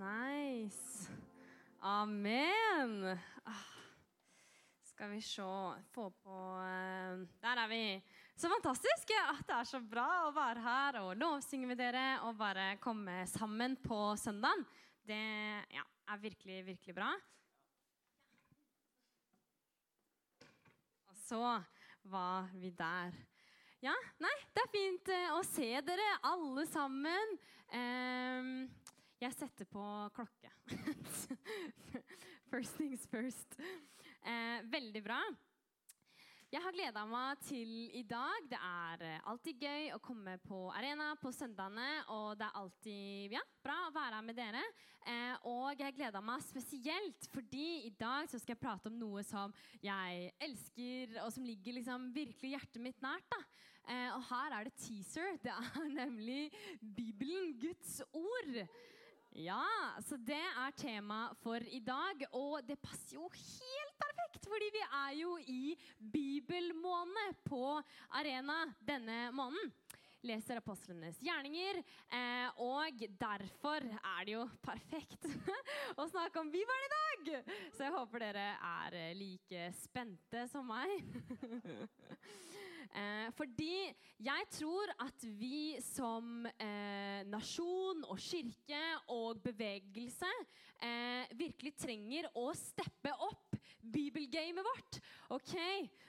Nice. Amen. Ah. Skal vi se Få på eh, Der er vi. Så fantastisk at det er så bra å være her og lovsynge med dere og bare komme sammen på søndagen. Det ja, er virkelig, virkelig bra. Og så var vi der. Ja, nei, det er fint eh, å se dere alle sammen. Um, jeg setter på klokke. first things first. Eh, veldig bra. Jeg har gleda meg til i dag. Det er eh, alltid gøy å komme på arena på søndagene. Og det er alltid ja, bra å være her med dere. Eh, og jeg gleda meg spesielt fordi i dag skal jeg prate om noe som jeg elsker, og som ligger liksom virkelig hjertet mitt nært. Eh, og her er det teaser. Det er nemlig Bibelen, Guds ord. Ja, så det er tema for i dag. Og det passer jo helt perfekt, fordi vi er jo i bibelmåned på Arena denne måneden. Leser apostlenes gjerninger, eh, og derfor er det jo perfekt å snakke om Bibelen i dag! Så jeg håper dere er like spente som meg. Eh, fordi jeg tror at vi som eh, nasjon og kirke og bevegelse eh, virkelig trenger å steppe opp bibelgamet vårt. Ok,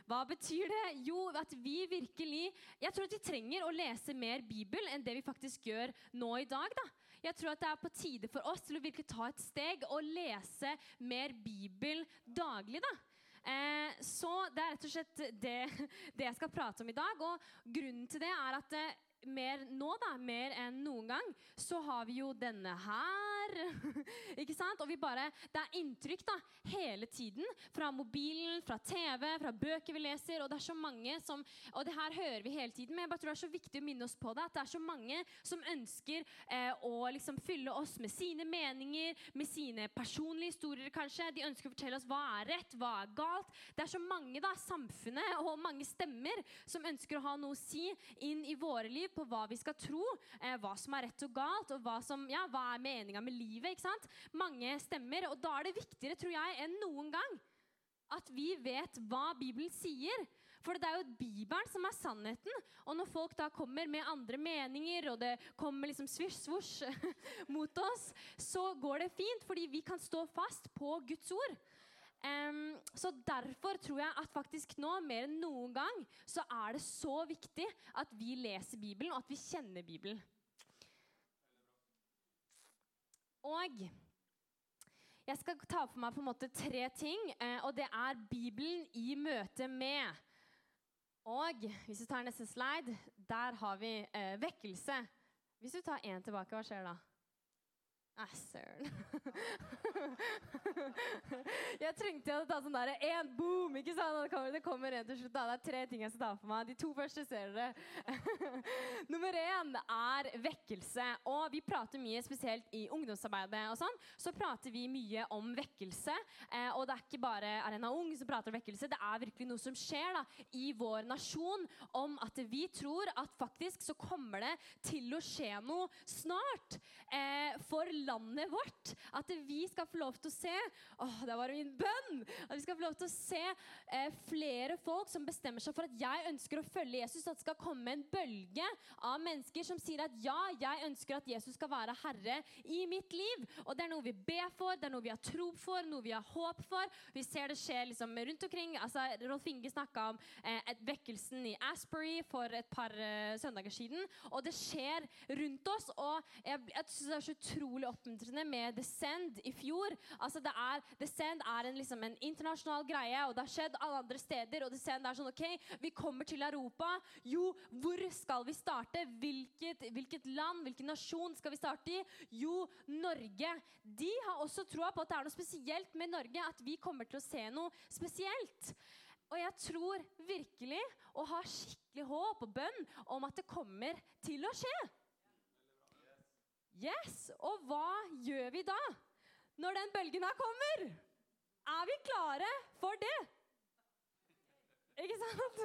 Hva betyr det? Jo, at vi virkelig Jeg tror at vi trenger å lese mer Bibel enn det vi faktisk gjør nå i dag. da. Jeg tror at det er på tide for oss til å virkelig ta et steg og lese mer Bibel daglig. da. Eh, så det er rett og slett det, det, jeg skal prate om i dag. Og grunnen til det er at eh, mer nå, da, mer enn noen gang, så har vi jo denne her. ikke sant? Og vi bare, Det er inntrykk da, hele tiden. Fra mobilen, fra TV, fra bøker vi leser. Og det er så mange som, og det her hører vi hele tiden, men jeg bare tror det er så viktig å minne oss på det. At det er så mange som ønsker eh, å liksom fylle oss med sine meninger, med sine personlige historier kanskje. De ønsker å fortelle oss hva er rett, hva er galt. Det er så mange da, samfunnet og mange stemmer som ønsker å ha noe å si inn i våre liv på hva vi skal tro, eh, hva som er rett og galt, og hva, som, ja, hva er meninga med livet. ikke sant? Mange stemmer. Og da er det viktigere, tror jeg, enn noen gang at vi vet hva Bibelen sier. For det er jo Bibelen som er sannheten. Og når folk da kommer med andre meninger, og det kommer liksom svisj, svosj mot oss, så går det fint, fordi vi kan stå fast på Guds ord. Um, så Derfor tror jeg at faktisk nå, mer enn noen gang, så er det så viktig at vi leser Bibelen, og at vi kjenner Bibelen. Og jeg skal ta for meg på en måte tre ting, eh, og det er Bibelen i møte med. Og hvis du tar neste slide, der har vi eh, vekkelse. Hvis du tar én tilbake, hva skjer da? Søren. jeg trengte å ta sånn derre én boom! ikke sant? Det kommer, det kommer en til slutt. Da. Det er tre ting jeg skal ta for meg. De to første ser dere. Nummer én er vekkelse. Og vi prater mye, spesielt i ungdomsarbeidet, og sånn, så prater vi mye om vekkelse. Eh, og det er ikke bare Arena Ung som prater om vekkelse. Det er virkelig noe som skjer da, i vår nasjon om at vi tror at faktisk så kommer det til å skje noe snart. Eh, for landet vårt. At vi skal få lov til å se åh, det var min bønn, at vi skal få lov til å se eh, flere folk som bestemmer seg for at jeg ønsker å følge Jesus. At det skal komme en bølge av mennesker som sier at ja, jeg ønsker at Jesus skal være herre i mitt liv. Og det er noe vi ber for, det er noe vi har tro for, noe vi har håp for. Vi ser det skje liksom rundt omkring. altså Rolf Inge snakka om eh, vekkelsen i Asbury for et par eh, søndager siden. Og det skjer rundt oss. Og jeg, jeg synes det er så utrolig oppmuntrende med The Send i fjor. Altså det er, The Send er en, liksom en internasjonal greie, og det har skjedd alle andre steder. Og The Send er sånn OK, vi kommer til Europa. Jo, hvor skal vi starte? Hvilket, hvilket land, hvilken nasjon skal vi starte i? Jo, Norge. De har også troa på at det er noe spesielt med Norge, at vi kommer til å se noe spesielt. Og jeg tror virkelig og har skikkelig håp og bønn om at det kommer til å skje. Yes! Og hva gjør vi da? Når den bølgen her kommer? Er vi klare for det? Ikke sant?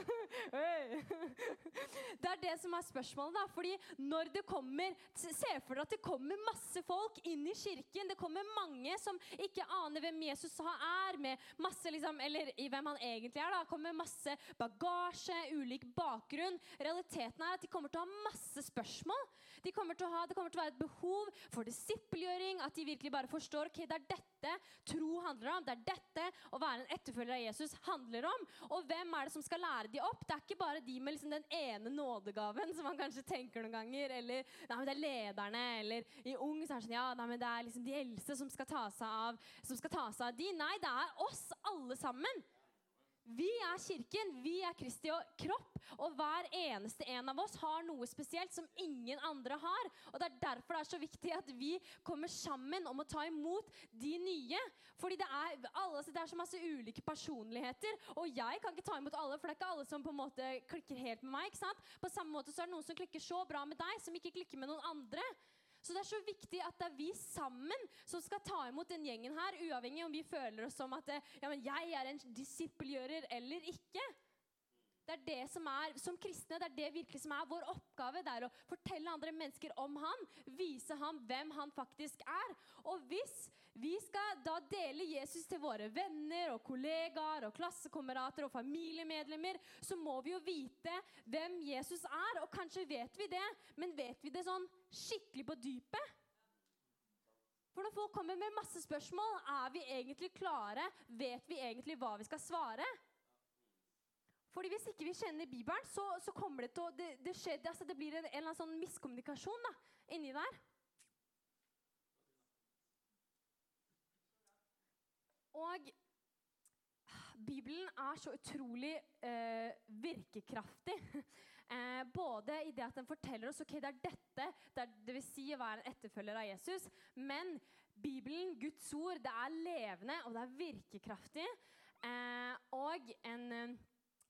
Det er det som er spørsmålet. da, fordi når det kommer, Se for dere at det kommer masse folk inn i kirken. Det kommer mange som ikke aner hvem Jesus er, masse liksom, eller hvem han egentlig er. da, det kommer masse bagasje, ulik bakgrunn. Realiteten er at de kommer til å ha masse spørsmål. De kommer til å ha, det kommer til å være et behov for disippelgjøring. At de virkelig bare forstår ok, det er dette tro handler om. Det er dette å være en etterfølger av Jesus handler om. Og hvem er det som skal lære de opp? Det er ikke bare de med liksom den ene nådegaven som man kanskje tenker noen ganger. Eller nei, men det er lederne. Eller i ung så er det sånn ja, nei, men det er liksom de eldste som skal ta seg av, som skal ta seg av de. Nei, det er oss alle sammen. Vi er kirken, vi er Kristi kropp, og hver eneste en av oss har noe spesielt som ingen andre har. Og Det er derfor det er så viktig at vi kommer sammen om å ta imot de nye. Fordi det er, alle, det er så masse ulike personligheter, og jeg kan ikke ta imot alle, for det er ikke alle som på en måte klikker helt med meg. ikke sant? På samme måte så er det noen som klikker så bra med deg, som ikke klikker med noen andre. Så det er så viktig at det er vi sammen som skal ta imot den gjengen her, uavhengig om vi føler oss som at ja, jeg er en disippelgjører eller ikke. Det er det som er, Som kristne det er det virkelig som er vår oppgave. Det er å fortelle andre mennesker om han, vise ham hvem han faktisk er. Og hvis vi skal da dele Jesus til våre venner og kollegaer og klassekamerater og familiemedlemmer, så må vi jo vite hvem Jesus er. Og kanskje vet vi det, men vet vi det sånn skikkelig på dypet? For når folk kommer med masse spørsmål, er vi egentlig klare? Vet vi egentlig hva vi skal svare? Fordi Hvis ikke vi kjenner Bibelen, så, så kommer det til å Det, det, skjer, det, altså det blir en, en, eller annen sånn miskommunikasjon da, inni der. Og Bibelen er så utrolig eh, virkekraftig. Eh, både i det at den forteller oss ok, det er dette, det, er, det vil si å være en etterfølger av Jesus. Men Bibelen, Guds ord, det er levende, og det er virkekraftig. Eh, og en eh,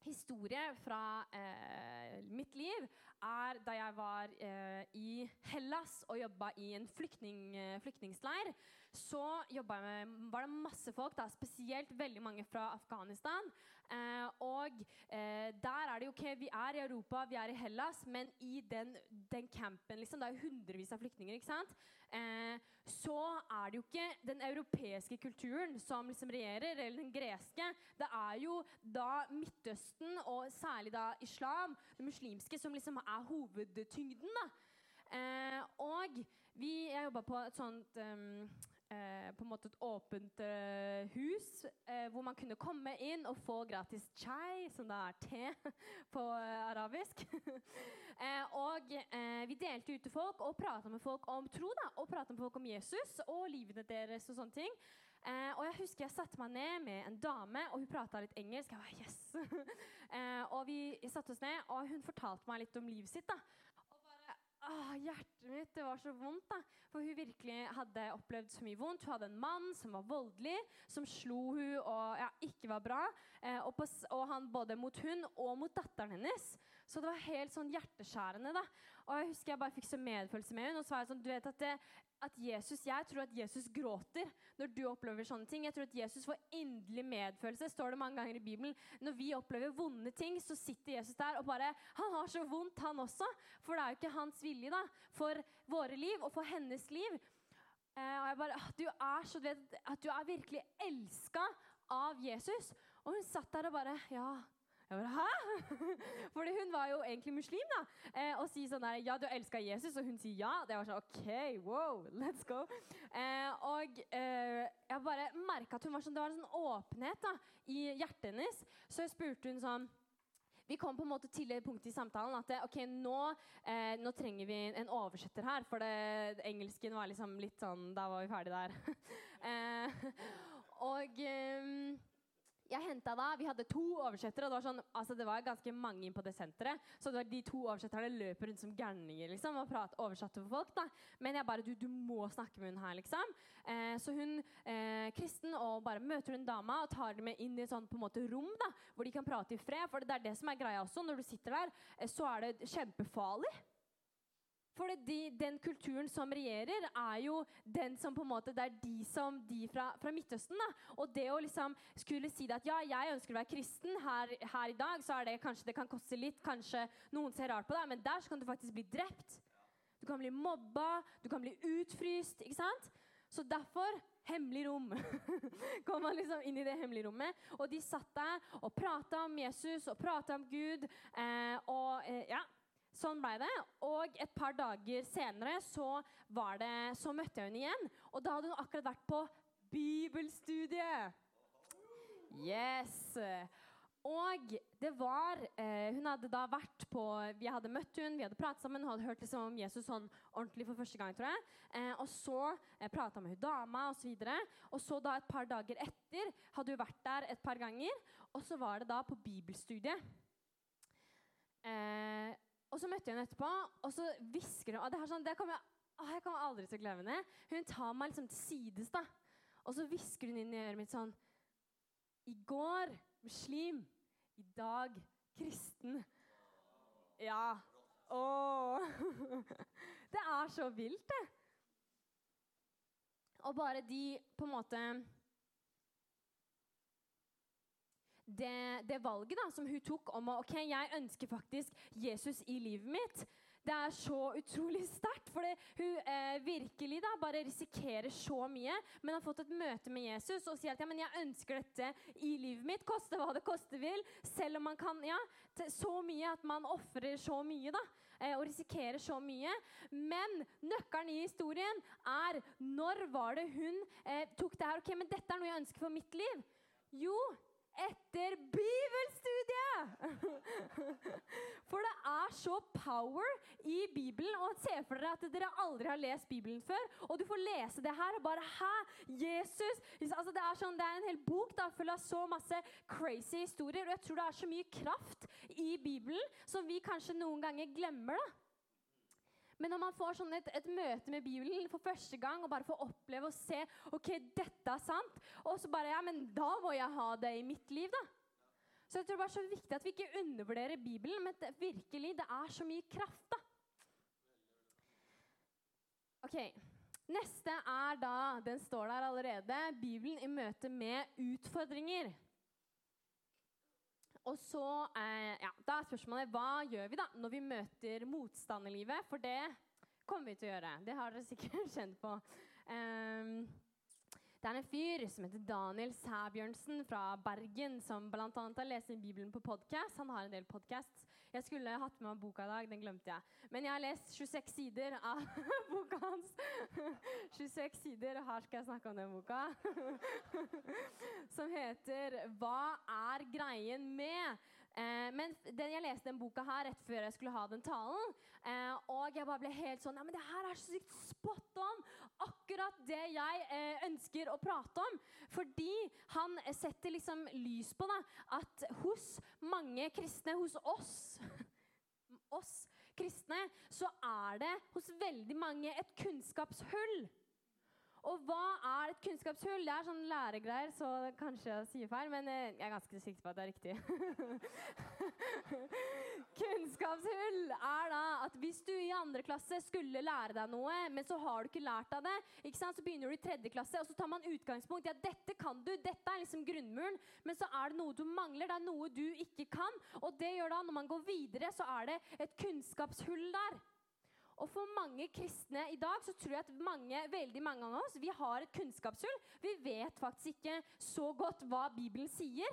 historie fra eh, mitt liv er da jeg var eh, i Hellas og jobba i en flyktning, flyktningsleir så med, var det masse folk, da, spesielt veldig mange fra Afghanistan. Eh, og eh, der er det jo ok, vi er i Europa, vi er i Hellas, men i den, den campen liksom, Det er jo hundrevis av flyktninger. ikke sant? Eh, så er det jo ikke den europeiske kulturen som liksom regjerer, eller den greske. Det er jo da Midtøsten, og særlig da islam, det muslimske, som liksom er hovedtyngden. da. Eh, og vi, jeg jobba på et sånt um, på en måte et åpent eh, hus eh, hvor man kunne komme inn og få gratis chai, som da er te på eh, arabisk. Eh, og eh, vi delte ut til folk og prata med folk om tro. da, Og med folk om Jesus og livene deres og sånne ting. og jeg husker jeg satte meg ned med en dame, og hun prata litt engelsk. Jeg var, yes! og vi satte oss ned, og hun fortalte meg litt om livet sitt. da, ah, hjertet mitt det var så vondt. da. For hun virkelig hadde opplevd så mye vondt. Hun hadde en mann som var voldelig, som slo hun og ja, ikke var bra. Eh, og, på, og, han både mot hun og mot datteren hennes. Så det var helt sånn hjerteskjærende. da. Og jeg husker jeg bare fikk så medfølelse med henne. Og så var jeg sånn, du vet at det, at Jesus, Jeg tror at Jesus gråter når du opplever sånne ting. Jeg tror at Jesus får inderlig medfølelse. står det mange ganger i Bibelen. Når vi opplever vonde ting, så sitter Jesus der og bare Han har så vondt, han også. For det er jo ikke hans vilje da, for våre liv og for hennes liv. Eh, og jeg bare, Du er så, du vet, at du er virkelig elska av Jesus. Og hun satt der og bare Ja, jeg bare, Hæ? Fordi hun var jo egentlig muslim. da. Eh, og sier sånn der, ja, du elsker Jesus, og hun sier ja. Det var sånn OK, wow, let's go. Eh, og eh, jeg bare merka at hun var sånn, det var en sånn åpenhet da, i hjertet hennes. Så jeg spurte hun sånn vi kom på en måte til det punktet i samtalen at ok, nå, eh, nå trenger vi en oversetter her. For det, engelsken var liksom litt sånn Da var vi ferdig der. eh, og um, jeg henta da, Vi hadde to oversettere. og Det var sånn, altså det var ganske mange inn på det senteret. Så det var de to oversetterne løper rundt som gærninger liksom, og prater, oversatte for folk. da. Men jeg bare du, du må snakke med hun her, liksom. Eh, så hun eh, kristen og bare møter hun dama og tar dem med inn i et sånt en måte rom da, hvor de kan prate i fred. For det er det som er greia også. Når du sitter der, eh, så er det kjempefarlig. For de, den kulturen som regjerer, er jo den som på en måte, det er de som de fra, fra Midtøsten. da. Og det å liksom skulle si det at ja, jeg ønsker å være kristen her, her i dag, så er det kanskje det kan koste litt, kanskje noen ser rart på deg, men der så kan du faktisk bli drept. Du kan bli mobba, du kan bli utfryst. ikke sant? Så derfor hemmelig rom. Kom man liksom inn i det hemmelige rommet. Og de satt der og prata om Jesus og prata om Gud. Eh, og eh, ja, Sånn ble det. Og et par dager senere så, det, så møtte jeg henne igjen. Og da hadde hun akkurat vært på bibelstudiet. Yes. Og det var eh, Hun hadde da vært på Vi hadde møtt hun, vi hadde pratet sammen, hun hadde hørt liksom om Jesus sånn ordentlig for første gang, tror jeg. Eh, og så eh, prata med hun dama osv. Og, så og så da et par dager etter hadde hun vært der et par ganger. Og så var det da på bibelstudiet. Eh, og så møtte jeg henne etterpå, og så hvisker hun og det, sånn, det kommer jeg, å, jeg kommer aldri til å glemme det. Hun tar meg liksom til sides, da. Og så hvisker hun inn i øret mitt sånn I går muslim. I dag kristen. Ja. Å. Det er så vilt, det. Og bare de på en måte det, det, valget da, som hun tok om å ok, jeg ønsker faktisk Jesus i livet mitt, det er så utrolig sterkt. For hun eh, virkelig da bare risikerer så mye, men har fått et møte med Jesus og sier at ja, men jeg ønsker dette i livet mitt, koste hva det koste vil. Selv om man kan ja, så mye at man ofrer så mye da, eh, og risikerer så mye. Men nøkkelen i historien er når var det hun eh, tok det her? ok, men dette er noe jeg ønsker for mitt liv. Jo, etter bibelstudiet! For det er så power i Bibelen. Og Se for dere at dere aldri har lest Bibelen før, og du får lese det her og bare Hæ? Jesus? Altså, det, er sånn, det er en hel bok da, full av så masse crazy historier. Og jeg tror det er så mye kraft i Bibelen som vi kanskje noen ganger glemmer. da. Men når man får sånn et, et, møte med Bibelen for første gang og bare får oppleve og se ok, dette er sant, og så bare ja, men da må jeg ha det i mitt liv, da. Så jeg tror det er så viktig at vi ikke undervurderer Bibelen, men det, virkelig, det er så mye kraft, da. Ok, Neste er da Den står der allerede. Bibelen i møte med utfordringer. Og så, eh, ja, Da er spørsmålet hva gjør vi da når vi møter motstand i livet? For det kommer vi til å gjøre. Det har dere sikkert kjent på. Um, det er en fyr som heter Daniel Sæbjørnsen fra Bergen, som bl.a. har lest inn Bibelen på podkast. Han har en del podcasts. Jeg skulle hatt med meg boka i dag, den glemte jeg. Men jeg har lest 26 sider av boka hans. 26 sider, og her skal jeg snakke om den boka. Som heter 'Hva er greien med?' Eh, men den, jeg leste den boka her rett før jeg skulle ha den talen. Eh, og jeg bare ble helt sånn Ja, men det her er så sykt spot on! Akkurat det jeg eh, ønsker å prate om. Fordi han setter liksom lys på da, at hos mange kristne, hos oss oss kristne, så er det hos veldig mange et kunnskapshull. Og hva er et kunnskapshull? Det er sånn læregreier, så kanskje jeg sier feil, men eh, jeg er ganske sikker på at det er riktig. Kunnskapshull er da at hvis du i andre klasse skulle lære deg noe, men så har du ikke lært av det, ikke sant? så begynner du i tredje klasse, og så tar man utgangspunkt i at dette kan du, dette er liksom grunnmuren, men så er det noe du mangler, det er noe du ikke kan. Og det gjør da, når man går videre, så er det et kunnskapshull der. Og for mange kristne i dag så tror jeg at mange, veldig mange av oss vi har et kunnskapshull. Vi vet faktisk ikke så godt hva Bibelen sier.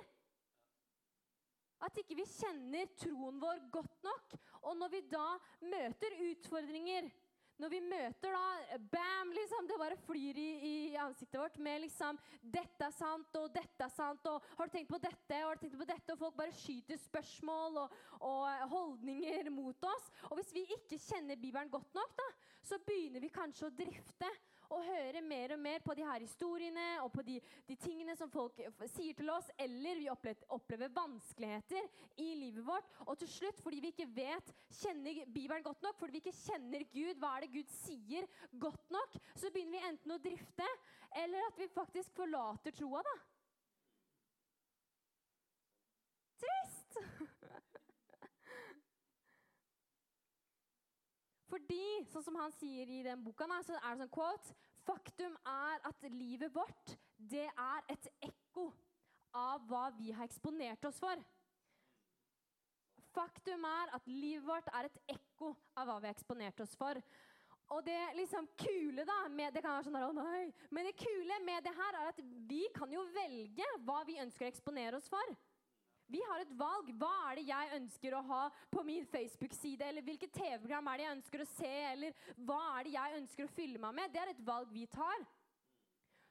At ikke vi kjenner troen vår godt nok. Og når vi da møter utfordringer når vi møter da Bam! liksom, Det bare flyr i, i, ansiktet vårt med liksom 'Dette er sant, og dette er sant', og 'Har du tenkt på dette?' og 'Har du tenkt på dette?' Og folk bare skyter spørsmål og, og holdninger mot oss. Og hvis vi ikke kjenner Bibelen godt nok, da, så begynner vi kanskje å drifte og høre mer og mer på de her historiene og på de, de tingene som folk sier til oss, eller vi opplever, opplever, vanskeligheter i livet vårt. Og til slutt, fordi vi ikke vet, kjenner Bibelen godt nok, fordi vi ikke kjenner Gud, hva er det Gud sier, godt nok, så begynner vi enten å drifte, eller at vi faktisk forlater troa, da. Trist! Fordi, sånn som han sier i den boka, så er det sånn quote Faktum er at livet vårt, det er et ekko av hva vi har eksponert oss for. Faktum er at livet vårt er et ekko av hva vi har eksponert oss for. Og det liksom kule da, med, det kan være sånn der, å nei, Men det kule med det her er at vi kan jo velge hva vi ønsker å eksponere oss for. Vi har et valg. Hva er det jeg ønsker å ha på min Facebook-side? Eller hvilket TV-program er det jeg ønsker å se? Eller hva er det jeg ønsker å fylle meg med? Det er et valg vi tar.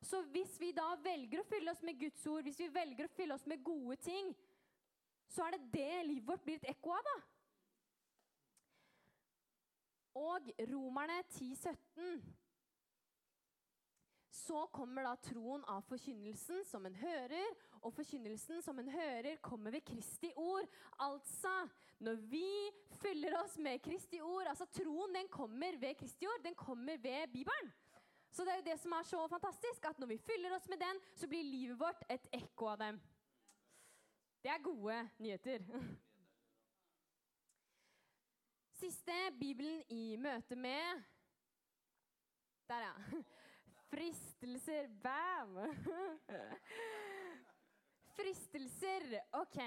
Så hvis vi da velger å fylle oss med Guds ord, hvis vi velger å fylle oss med gode ting, så er det det livet vårt blir et ekko av. da. Og Romerne 10, 17, så kommer da troen av forkynnelsen som en hører, og forkynnelsen som en hører, kommer ved Kristi ord. Altså, når vi fyller oss med Kristi ord Altså, troen den kommer ved Kristi ord. Den kommer ved Bibelen. Så det er jo det som er så fantastisk, at når vi fyller oss med den, så blir livet vårt et ekko av dem. Det er gode nyheter. Siste Bibelen i møte med Der, ja. Fristelser. Bam! Fristelser. OK.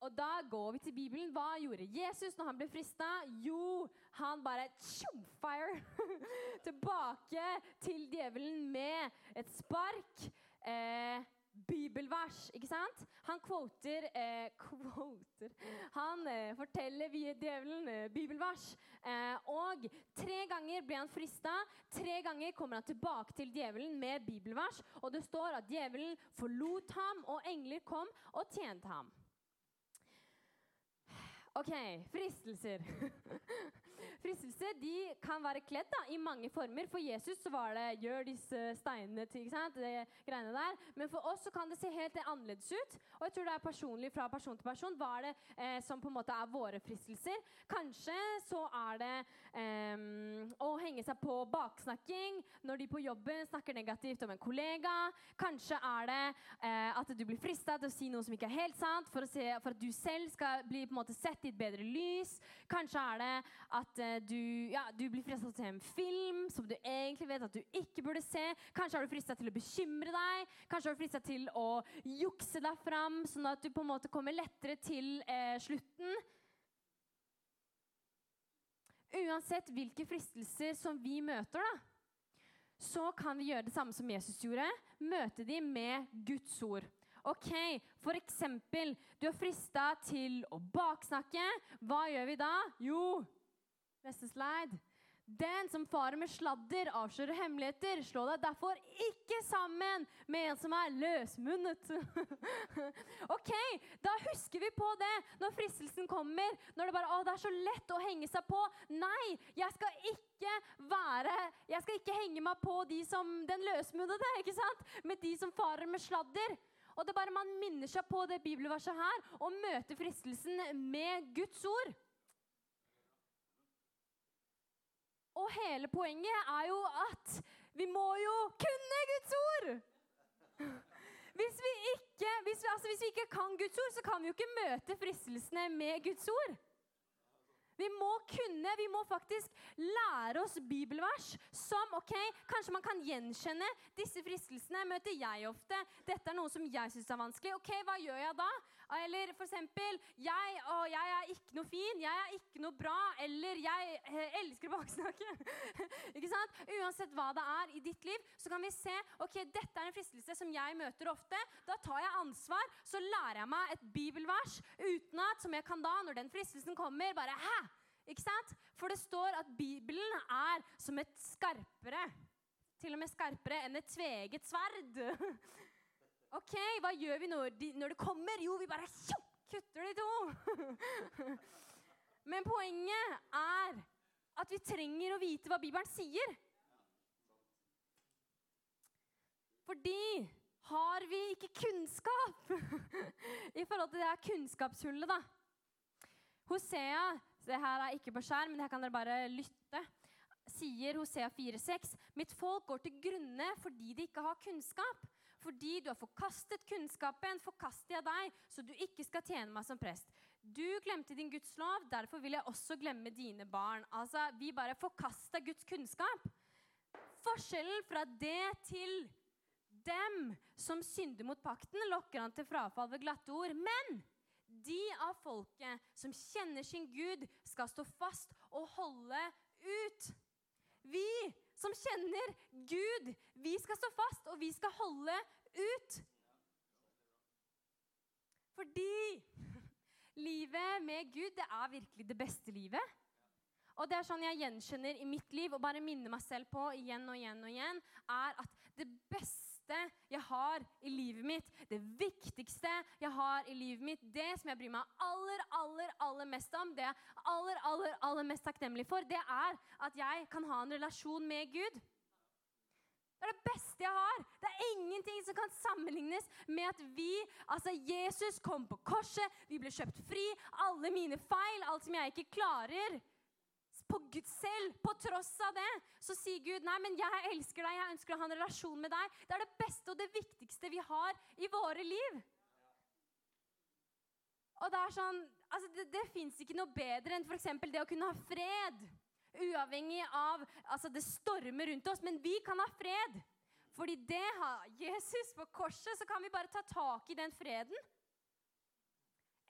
Og da går vi til Bibelen. Hva gjorde Jesus når han ble frista? Jo, han bare tjum, fire tilbake til djevelen med et spark. Eh, bibelvers, ikke sant? Han quoter, eh, quoter. Han eh, forteller via djevelen eh, bibelvers. Eh, og tre ganger ble han frista. Tre ganger kommer han tilbake til djevelen med bibelvers. Og det står at djevelen forlot ham, og engler kom og tjente ham. OK, fristelser. Fristelser de kan være kledd da, i mange former. For Jesus var det 'gjør disse steinene til'. ikke sant? Det greiene der. Men for oss så kan det se helt annerledes ut. Og jeg tror det er personlig fra person til person. Hva er det eh, som på en måte er våre fristelser? Kanskje så er det eh, å henge seg på baksnakking når de på jobben snakker negativt om en kollega. Kanskje er det eh, at du blir frista til å si noe som ikke er helt sant, for, se, for, at du selv skal bli på en måte sett i et bedre lys. Kanskje er det at eh, du, ja, du blir frista til en film som du egentlig vet at du ikke burde se. Kanskje har du frista til å bekymre deg. Kanskje har du frista til å jukse deg fram, sånn at du på en måte kommer lettere til eh, slutten. Uansett hvilke fristelser som vi møter, da, så kan vi gjøre det samme som Jesus gjorde. Møte dem med Guds ord. Ok, For eksempel, du er frista til å baksnakke. Hva gjør vi da? Jo, Neste slide. Den som farer med sladder, avslører hemmeligheter. Slå deg derfor ikke sammen med en som er løsmunnet. ok, da husker vi på det når fristelsen kommer. Når det bare å, det er så lett å henge seg på. Nei, jeg skal ikke være Jeg skal ikke henge meg på de som, den løsmunnede, ikke sant? Med de som farer med sladder. Og det er bare Man minner seg på det bibelverset her og møter fristelsen med Guds ord. Og hele poenget er jo at vi må jo kunne Guds ord! Hvis vi ikke, hvis vi, altså hvis vi ikke kan Guds ord, så kan vi jo ikke møte fristelsene med Guds ord. Vi må kunne, vi må faktisk lære oss bibelvers som ok, Kanskje man kan gjenkjenne disse fristelsene. Møter jeg ofte. Dette er noe som jeg syns er vanskelig. Ok, Hva gjør jeg da? Eller for eksempel jeg, jeg er ikke noe fin, jeg er ikke noe bra, eller jeg eh, elsker å baksnakke. ikke sant? Uansett hva det er i ditt liv, så kan vi se ok, dette er en fristelse som jeg møter ofte. Da tar jeg ansvar, så lærer jeg meg et bibelvers uten at, som jeg kan da, når den fristelsen kommer, bare Hæ? Ikke sant? For det står at Bibelen er som et skarpere Til og med skarpere enn et tveget sverd. OK, hva gjør vi når, de, det kommer? Jo, vi bare tjok, kutter de to. Men poenget er at vi trenger å vite hva Bibelen sier. Fordi har vi ikke kunnskap i forhold til det her kunnskapshullet, da? Hosea det her er ikke på skjerm, men her kan dere bare lytte. Sier Hosea 4,6.: Mitt folk går til grunne fordi de ikke har kunnskap. Fordi du har forkastet kunnskapen, forkaster jeg deg, så du ikke skal tjene meg som prest. Du glemte din Guds lov, derfor vil jeg også glemme dine barn. Altså, Vi bare forkasta Guds kunnskap. Forskjellen fra det til dem som synder mot pakten, lokker han til frafall ved glatte ord. Men de av folket som kjenner sin Gud, skal stå fast og holde ut. Vi som kjenner Gud, vi skal stå fast, og vi skal holde ut. Fordi livet med Gud, det er virkelig det beste livet. Og det er sånn jeg gjenkjenner i mitt liv og bare minner meg selv på igjen og igjen og igjen, er at det beste jeg har i livet mitt, det viktigste jeg har i livet mitt, det som jeg bryr meg aller, aller, aller mest om, det jeg er aller, aller, aller mest takknemlig for, det er at jeg kan ha en relasjon med Gud. Det er det beste jeg har. Det er ingenting som kan sammenlignes med at vi, altså Jesus, kom på korset, vi ble kjøpt fri. Alle mine feil, alt som jeg ikke klarer. På Gud selv, på tross av det, så sier Gud nei, men jeg elsker deg, jeg ønsker å ha en relasjon med deg. Det er det beste og det viktigste vi har i våre liv. Og det er sånn, altså det, det fins ikke noe bedre enn f.eks. det å kunne ha fred. Uavhengig av altså det stormer rundt oss. Men vi kan ha fred. Fordi det har Jesus på korset, så kan vi bare ta tak i den freden.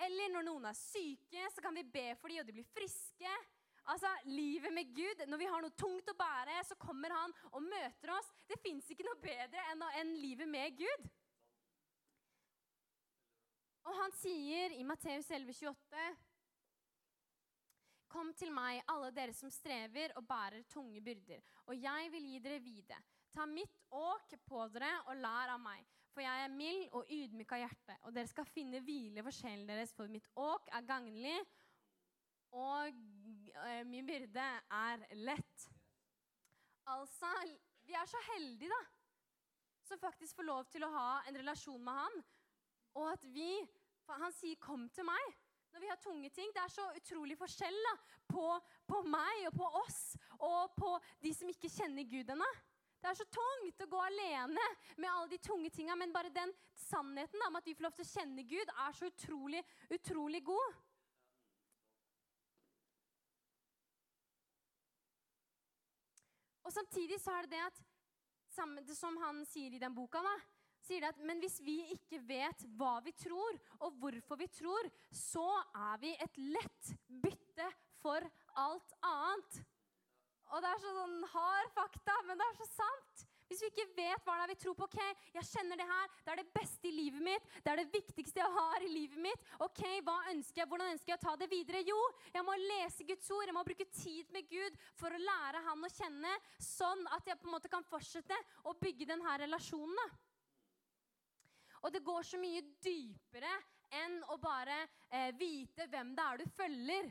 Eller når noen er syke, så kan vi be for dem, og de blir friske. Altså, Livet med Gud, Når vi har noe tungt å bære, så kommer han og møter oss. Det fins ikke noe bedre enn, enn livet med Gud. Og han sier i Matteus 11, 28 Kom til meg, alle dere som strever og bærer tunge byrder, og jeg vil gi dere hvile. Ta mitt åk på dere og lær av meg, for jeg er mild og ydmyk av hjerte. Og dere skal finne hvile for sjelen deres, for mitt åk er gagnlig, og min byrde er lett. Altså, vi er så heldige, da, som faktisk får lov til å ha en relasjon med han. Og at vi Han sier 'kom til meg' når vi har tunge ting. Det er så utrolig forskjell da, på, på, meg og på oss og på de som ikke kjenner Gud ennå. Det er så tungt å gå alene med alle de tunge tinga, men bare den sannheten da, om at vi får lov til å kjenne Gud, er så utrolig, utrolig god. Og samtidig så er det det at, som han sier i den boka, da, sier det at men hvis vi ikke vet hva vi tror, og hvorfor vi tror, så er vi et lett bytte for alt annet. Og det er sånn hard fakta, men det er så sant. Hvis vi ikke vet hva det er vi tror på ok, jeg kjenner det her, det er det beste i livet mitt, det er det viktigste jeg har i livet mitt. ok, hva ønsker jeg, Hvordan ønsker jeg å ta det videre? Jo, jeg må lese Guds ord, jeg må bruke tid med Gud for å lære Han å kjenne, sånn at jeg på en måte kan fortsette å bygge denne relasjonen. Og det går så mye dypere enn å bare eh, vite hvem det er du følger.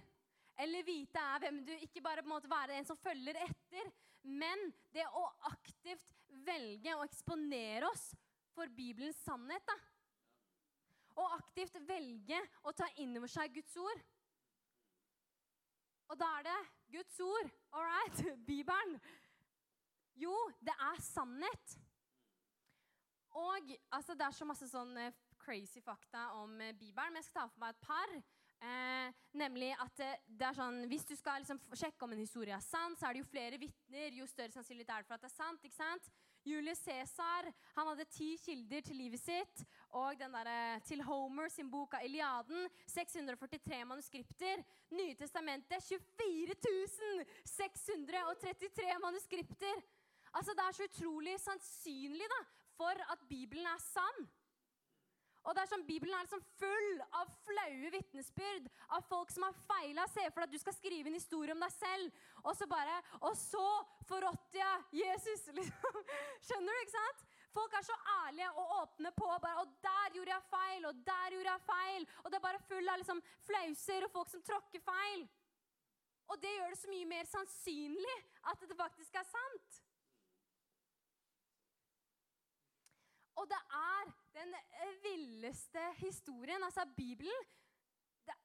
Eller vite er hvem du Ikke bare på en måte være en som følger etter, men det å aktivt velge å eksponere oss for Bibelens sannhet. da. Og aktivt velge å ta inn over seg Guds ord. Og da er det Guds ord, all right, Bibelen. Jo, det er sannhet. Og altså, Det er så masse sånn crazy fakta om uh, Bibelen, men jeg skal ta for meg et par. Uh, nemlig at det er sånn, Hvis du skal liksom, sjekke om en historie er sann, så er det jo flere vitner, jo større sannsynlighet er det for at det er sant. ikke sant? Julius Cæsar han hadde ti kilder til livet sitt. Og den der, til Homer sin bok av Iliaden 643 manuskripter. Nye testamentet 24 633 manuskripter. Altså, Det er så utrolig sannsynlig da, for at Bibelen er sann. Og det er sånn, Bibelen er liksom full av flaue vitnesbyrd av folk som har feila. Se for deg at du skal skrive en historie om deg selv, og så bare Og så forrådte jeg Jesus! Liksom. Skjønner du? ikke sant? Folk er så ærlige og åpne på. Bare, og der gjorde jeg feil, og der gjorde jeg feil. Og det er bare full av liksom, flauser og folk som tråkker feil. Og det gjør det så mye mer sannsynlig at det faktisk er sant. Og det er den eh, villeste historien. Altså, Bibelen det,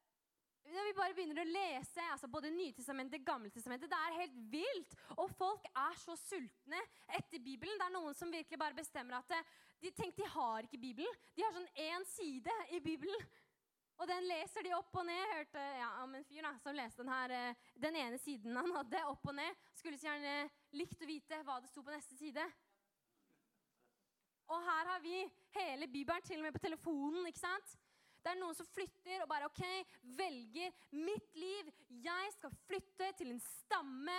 Når vi bare begynner å lese altså både Nytestamentet og Gammeltestamentet, det er helt vilt. Og folk er så sultne etter Bibelen. Det er noen som virkelig bare bestemmer at de tenker de har ikke Bibelen. De har sånn én side i Bibelen. Og den leser de opp og ned. Jeg Hørte ja, om en fyr da, som leste den, her, eh, den ene siden han hadde, opp og ned. Skulle så gjerne likt å vite hva det sto på neste side. Og her har vi hele Bibelen, til og med på telefonen. ikke sant? Det er noen som flytter og bare ok, velger mitt liv. Jeg skal flytte til en stamme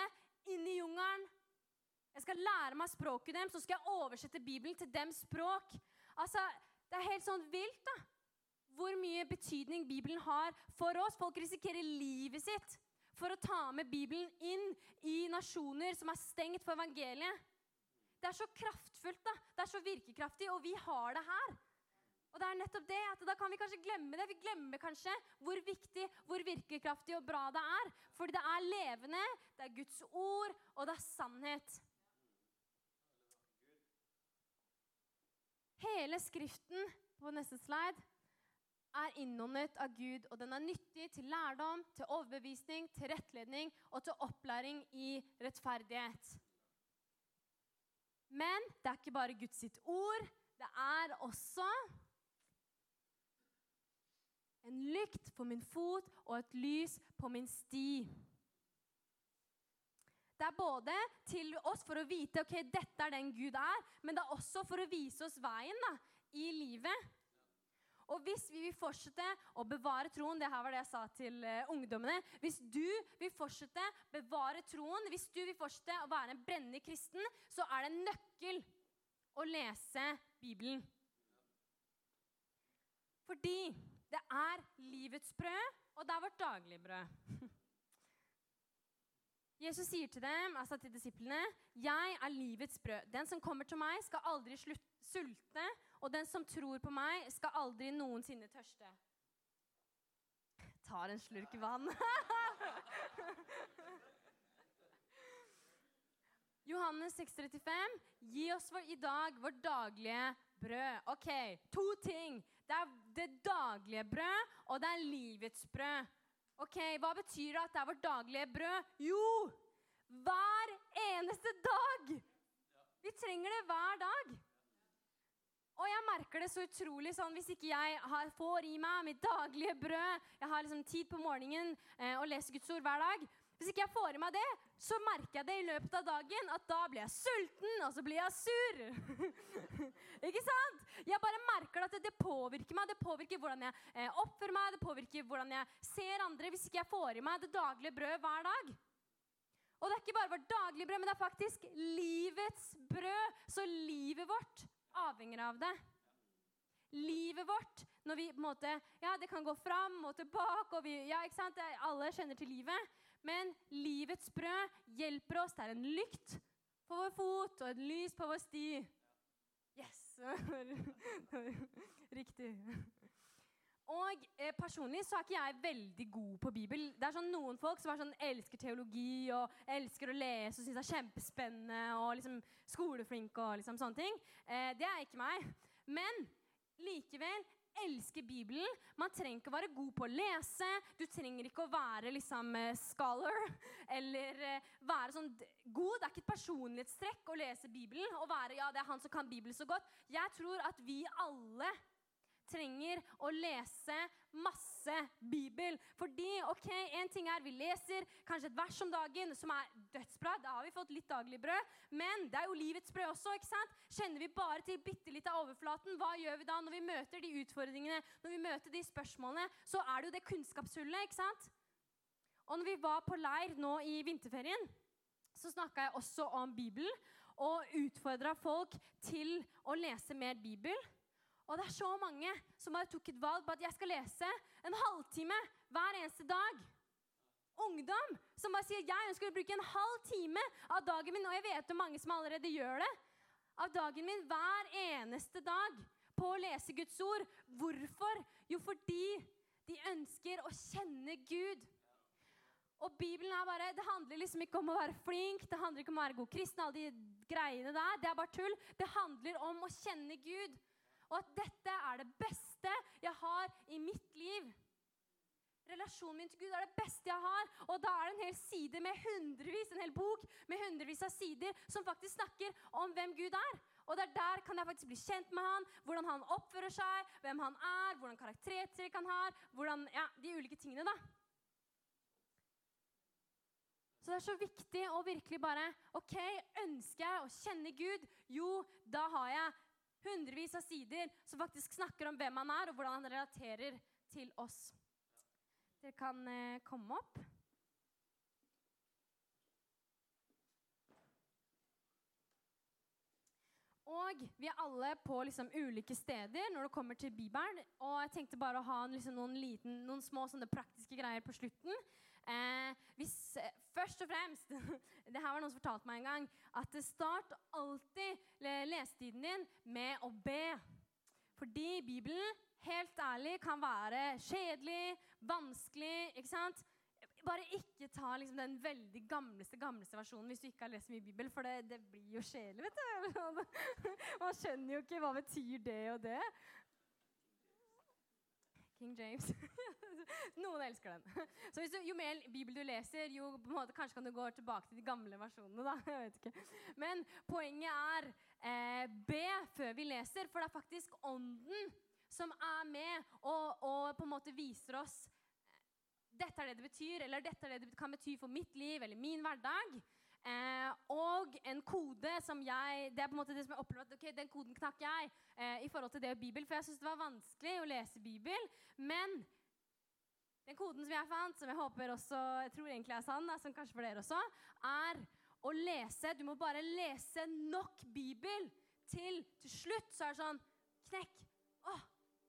inn i jungelen. Jeg skal lære meg språket dem, så skal jeg oversette Bibelen til dems språk. Altså, Det er helt sånn vilt, da. Hvor mye betydning Bibelen har for oss. Folk risikerer livet sitt for å ta med Bibelen inn i nasjoner som er stengt for evangeliet. Det er så kraftfullt, da. Det er så virkekraftig, og vi har det her. Og det er nettopp det, at Da kan vi kanskje glemme det. Vi glemmer kanskje hvor viktig, hvor virkekraftig og bra det er. Fordi det er levende, det er Guds ord, og det er sannhet. Hele Skriften på neste slide er innåndet av Gud, og den er nyttig til lærdom, til overbevisning, til rettledning og til opplæring i rettferdighet. Men det er ikke bare Guds sitt ord. Det er også en lykt for min fot og et lys på min sti. Det er både til oss for å vite ok, dette er den Gud er, men det er også for å vise oss veien da, i livet. Og hvis vi vil fortsette å bevare troen Det her var det jeg sa til uh, ungdommene. Hvis du vil fortsette å bevare troen, hvis du vil fortsette å være en brennende kristen, så er det en nøkkel å lese Bibelen. Fordi det er livets brød, og det er vårt daglige brød. Jesus sier til dem, altså til disiplene, 'Jeg er livets brød.' 'Den som kommer til meg, skal aldri sulte.' 'Og den som tror på meg, skal aldri noensinne tørste.' Tar en slurk vann. Johannes 6,35.: Gi oss vår, i dag vårt daglige brød. Ok, to ting. Det er det daglige brød, og det er livets brød. Ok, Hva betyr det at det er vårt daglige brød? Jo, hver eneste dag! Vi trenger det hver dag. Og jeg merker det så utrolig sånn hvis ikke jeg har, får i meg mitt daglige brød Jeg har liksom tid på morgenen eh, og leser Guds ord hver dag. Hvis ikke jeg får i meg det, så merker jeg det i løpet av dagen at da blir jeg sulten, og så blir jeg sur. ikke sant? Jeg bare merker at det, det, påvirker meg. Det påvirker hvordan jeg eh, oppfører meg, det påvirker hvordan jeg ser andre. Hvis ikke jeg får i meg det daglige brødet hver dag. Og det er ikke bare vårt daglige brød, men det er faktisk livets brød. Så livet vårt avhenger av det. Livet vårt når vi på en måte, ja, Det kan gå fram og tilbake. og vi, ja, ikke sant? Alle kjenner til livet. Men livets brød hjelper oss. Det er en lykt på vår fot og et lys på vår sti. Yes! Riktig. Og eh, Personlig så er ikke jeg veldig god på Bibel. Det er sånn Noen folk som sånn, elsker teologi og elsker å lese og syns det er kjempespennende og liksom skoleflinke og liksom sånne ting. Eh, det er ikke meg. Men likevel elsker Bibelen. Man trenger ikke å være god på å lese. Du trenger ikke å være liksom eh, scholar eller eh, være sånn god. Det er ikke et personlighetstrekk å lese Bibelen og være ja, det er han som kan Bibelen så godt. Jeg tror at vi alle trenger å lese masse Bibel. Fordi ok, en ting er vi leser kanskje et vers om dagen som er dødsbra. Da har vi fått litt daglig brød. Men det er jo livets brød også. ikke sant? Kjenner vi bare til bitte litt av overflaten, hva gjør vi da når vi møter de utfordringene, når vi møter de spørsmålene? Så er det jo det kunnskapshullet. ikke sant? Og når vi var på leir nå i vinterferien, så snakka jeg også om Bibelen. Og utfordra folk til å lese mer Bibel. Og det er så mange som bare tok et valg på at jeg skal lese en halvtime hver eneste dag. Ungdom som bare sier jeg ønsker å bruke en halv time av dagen min, og jeg vet om mange som allerede gjør det, av dagen min hver eneste dag på å lese Guds ord. Hvorfor? Jo, fordi de ønsker å kjenne Gud. Og Bibelen er bare, Det handler liksom ikke om å være flink, det handler ikke om å være god kristen. alle de greiene der, Det er bare tull. Det handler om å kjenne Gud og at dette er det beste jeg har i mitt liv. Relasjonen min til Gud er det beste jeg har. Og da er det en hel side med hundrevis, en hel bok med hundrevis av sider som faktisk snakker om hvem Gud er. Og der, der kan jeg faktisk bli kjent med han, hvordan han oppfører seg, hvem han er, hvordan karaktertrekk han har, hvordan, ja, de ulike tingene. da. Så det er så viktig å virkelig bare OK, ønsker jeg å kjenne Gud? Jo, da har jeg hundrevis av sider som faktisk snakker om hvem han er, og hvordan han relaterer til oss. Dere kan eh, komme opp. Og vi er alle på liksom, ulike steder når det kommer til Bibelen. Og jeg tenkte bare å ha liksom, noen, liten, noen, små praktiske greier på slutten. Eh, hvis, først og fremst Det her var noen som fortalte meg en gang. At start alltid lesetiden din med å be. Fordi Bibelen, helt ærlig, kan være kjedelig, vanskelig. ikke sant? bare ikke ta liksom, den veldig gamleste gamleste versjonen hvis du ikke har lest mye Bibel, for det, det blir jo kjedelig, vet du. Man skjønner jo ikke hva betyr det og det. King James. Noen elsker den. Så du, Jo mer Bibel du leser, jo på en måte, kanskje kan du gå tilbake til de gamle versjonene. da, jeg vet ikke. Men poenget er eh, be før vi leser, for det er faktisk Ånden som er med og, og på en måte viser oss dette er det det betyr, eller dette er det det kan bety for mitt liv eller min hverdag. Eh, og en kode som jeg Det er på en måte det som jeg opplever at okay, den koden knakk jeg eh, i forhold til det og Bibel. For jeg syntes det var vanskelig å lese Bibel. Men den koden som jeg fant, som jeg håper også, jeg tror egentlig er sann, som kanskje for dere også, er å lese Du må bare lese nok Bibel til til slutt så er det sånn Knekk! Å,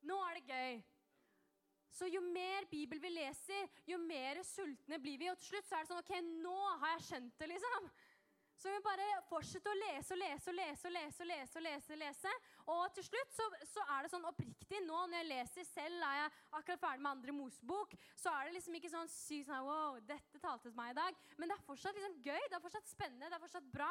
nå er det gøy! Så jo mer Bibel vi leser, jo mer sultne blir vi. Og til slutt så er det sånn OK, nå har jeg skjønt det, liksom. Så vi bare fortsetter å lese og lese og lese og lese. Og lese og lese, lese. Og til slutt så, så, er det sånn oppriktig nå når jeg leser selv, er jeg akkurat ferdig med andre Mosebok, så er det liksom ikke sånn sykt sånn Wow, dette talte til meg i dag. Men det er fortsatt liksom gøy, det er fortsatt spennende, det er fortsatt bra.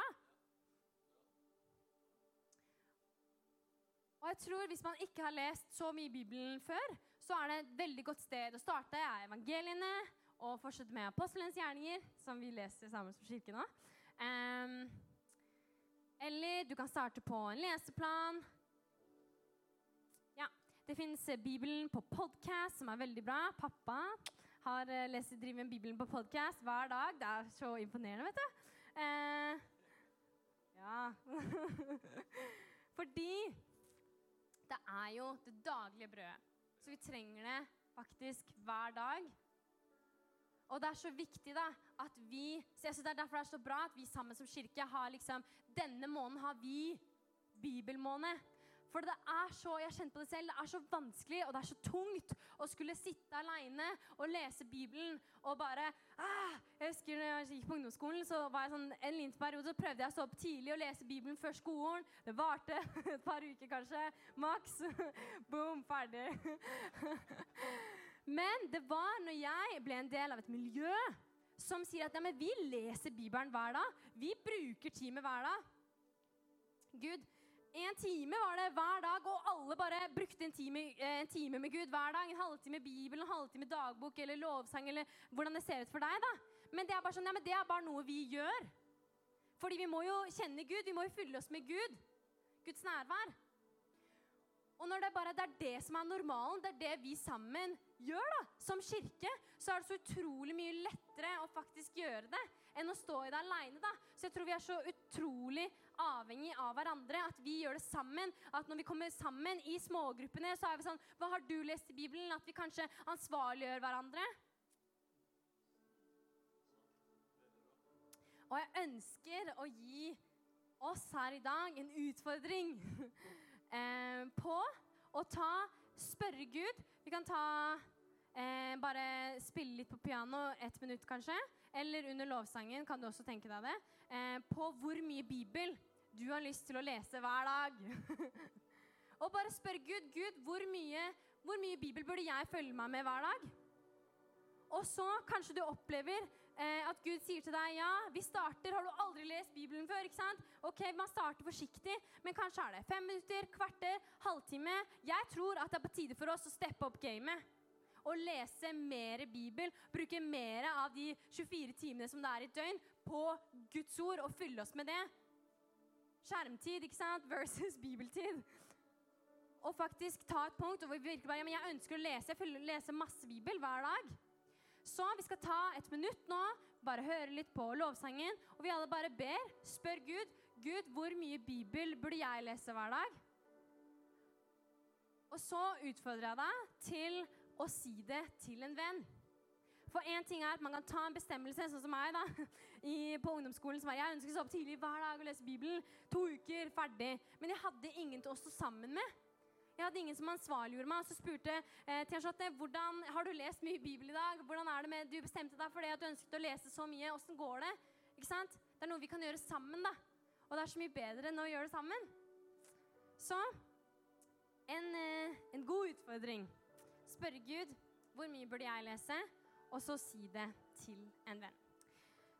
Og jeg tror Hvis man ikke har lest så mye Bibelen før, så er det et veldig godt sted å starte er evangeliene og fortsette med apostelens gjerninger, som vi leser sammen som kirke nå. Um, eller du kan starte på en leseplan. Ja, Det fins Bibelen på podkast, som er veldig bra. Pappa har eh, lest, driver med Bibelen på podkast hver dag. Det er så imponerende, vet du. Uh, ja Fordi det er jo det daglige brødet. Så vi trenger det faktisk hver dag. Og det er så viktig da, at vi så jeg synes Det er derfor det er så bra at vi sammen som kirke har liksom Denne måneden har vi bibelmåned. For det er så jeg kjente på det selv, det er så vanskelig og det er så tungt å skulle sitte aleine og lese Bibelen og bare ah, Jeg husker når jeg gikk på ungdomsskolen, så var jeg sånn, en liten periode så prøvde jeg å stå opp tidlig og lese Bibelen før skolen. Det varte et par uker kanskje. Maks. Boom, ferdig. Men det var når jeg ble en del av et miljø som sier at ja, vi leser Bibelen hver dag. Vi bruker tid med hver dag. Gud, en time var det hver dag, og alle bare brukte en time, eh, en time med Gud hver dag. En halvtime Bibel, en halvtime dagbok eller lovsang eller hvordan det ser ut for deg. da. Men det er bare sånn, ja, men det er bare noe vi gjør. Fordi vi må jo kjenne Gud. Vi må jo fylle oss med Gud. Guds nærvær. Og når det bare det er det som er normalen, det er det vi sammen gjør da, som kirke, så er det så utrolig mye lettere å faktisk gjøre det enn å stå i det aleine. Så jeg tror vi er så utrolig avhengig av hverandre, at vi gjør det sammen. At når vi kommer sammen i smågruppene, så er vi sånn Hva har du lest i Bibelen? At vi kanskje ansvarliggjør hverandre. Og jeg ønsker å gi oss her i dag en utfordring eh, på å ta Spørre Gud. Vi kan ta eh, Bare spille litt på piano ett minutt, kanskje. Eller under lovsangen kan du også tenke deg det. Eh, på hvor mye Bibel du har lyst til å lese hver dag. og bare spør Gud Gud, hvor mye, hvor mye Bibel burde jeg følge meg med hver dag? Og så kanskje du opplever at Gud sier til deg ja, vi starter, har du aldri lest Bibelen før? ikke sant? Ok, Man starter forsiktig, men kanskje er det fem minutter, kvarter, halvtime. Jeg tror at det er på tide for oss å steppe opp gamet. å lese mer Bibel, bruke mer av de 24 timene som det er i et døgn, på Guds ord og fylle oss med det. Skjermtid ikke sant? versus bibeltid. Og faktisk ta et punkt hvor vi virkelig bare, ja, men jeg ønsker å lese, lese masse Bibel hver dag. Så vi skal ta et minutt nå, bare høre litt på lovsangen, og vi alle bare ber. Spør Gud. Gud, hvor mye Bibel burde jeg lese hver dag? Og så utfordrer jeg deg til å si det til en venn. For én ting er at Man kan ta en bestemmelse, sånn som meg da, i, på ungdomsskolen. som er, Jeg ønsker å stå opp tidlig hver dag og lese Bibelen. To uker, ferdig. Men jeg hadde ingen til å stå sammen med. Jeg hadde ingen som ansvarliggjorde meg. Og Så spurte eh, Charlotte, hvordan har du lest mye Bibel i dag. Hvordan er det med, Du bestemte deg for det at du ønsket å lese så mye. Åssen går det? Ikke sant? Det er noe vi kan gjøre sammen. da. Og det er så mye bedre enn å gjøre det sammen. Så en, eh, en god utfordring. Spørre Gud hvor mye burde jeg lese, og så si det til en venn.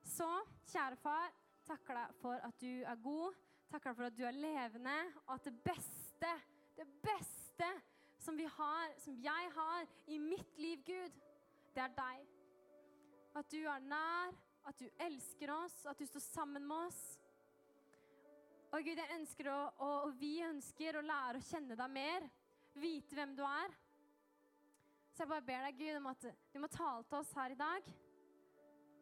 Så, kjære far, takker deg for at du er god. Takker deg for at du er levende, og at det beste, det beste som vi har, som jeg har i mitt liv, Gud, det er deg. At du er nær, at du elsker oss, at du står sammen med oss. Og Gud, jeg ønsker å, og, og vi ønsker å lære å kjenne deg mer. Vite hvem du er. Så jeg bare ber deg, Gud, om at du må tale til oss her i dag.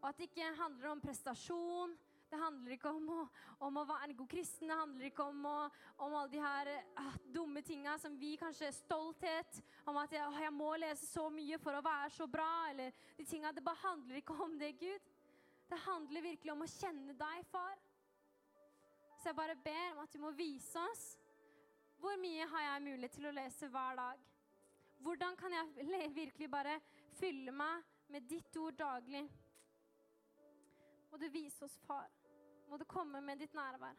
Og at det ikke handler om prestasjon. Det handler ikke om å, om å være en god kristen. Det handler ikke om, å, om alle de her uh, dumme tinga som vi kanskje er stolthet. Om at jeg, jeg, må lese så mye for å være så bra. Eller de tinga. Det bare handler ikke om det, Gud. Det handler virkelig om å kjenne deg, far. Så jeg bare ber om at du må vise oss hvor mye har jeg mulighet til å lese hver dag. Hvordan kan jeg virkelig bare fylle meg med ditt ord daglig? Må du vise oss, far. Må du komme med ditt nærvær.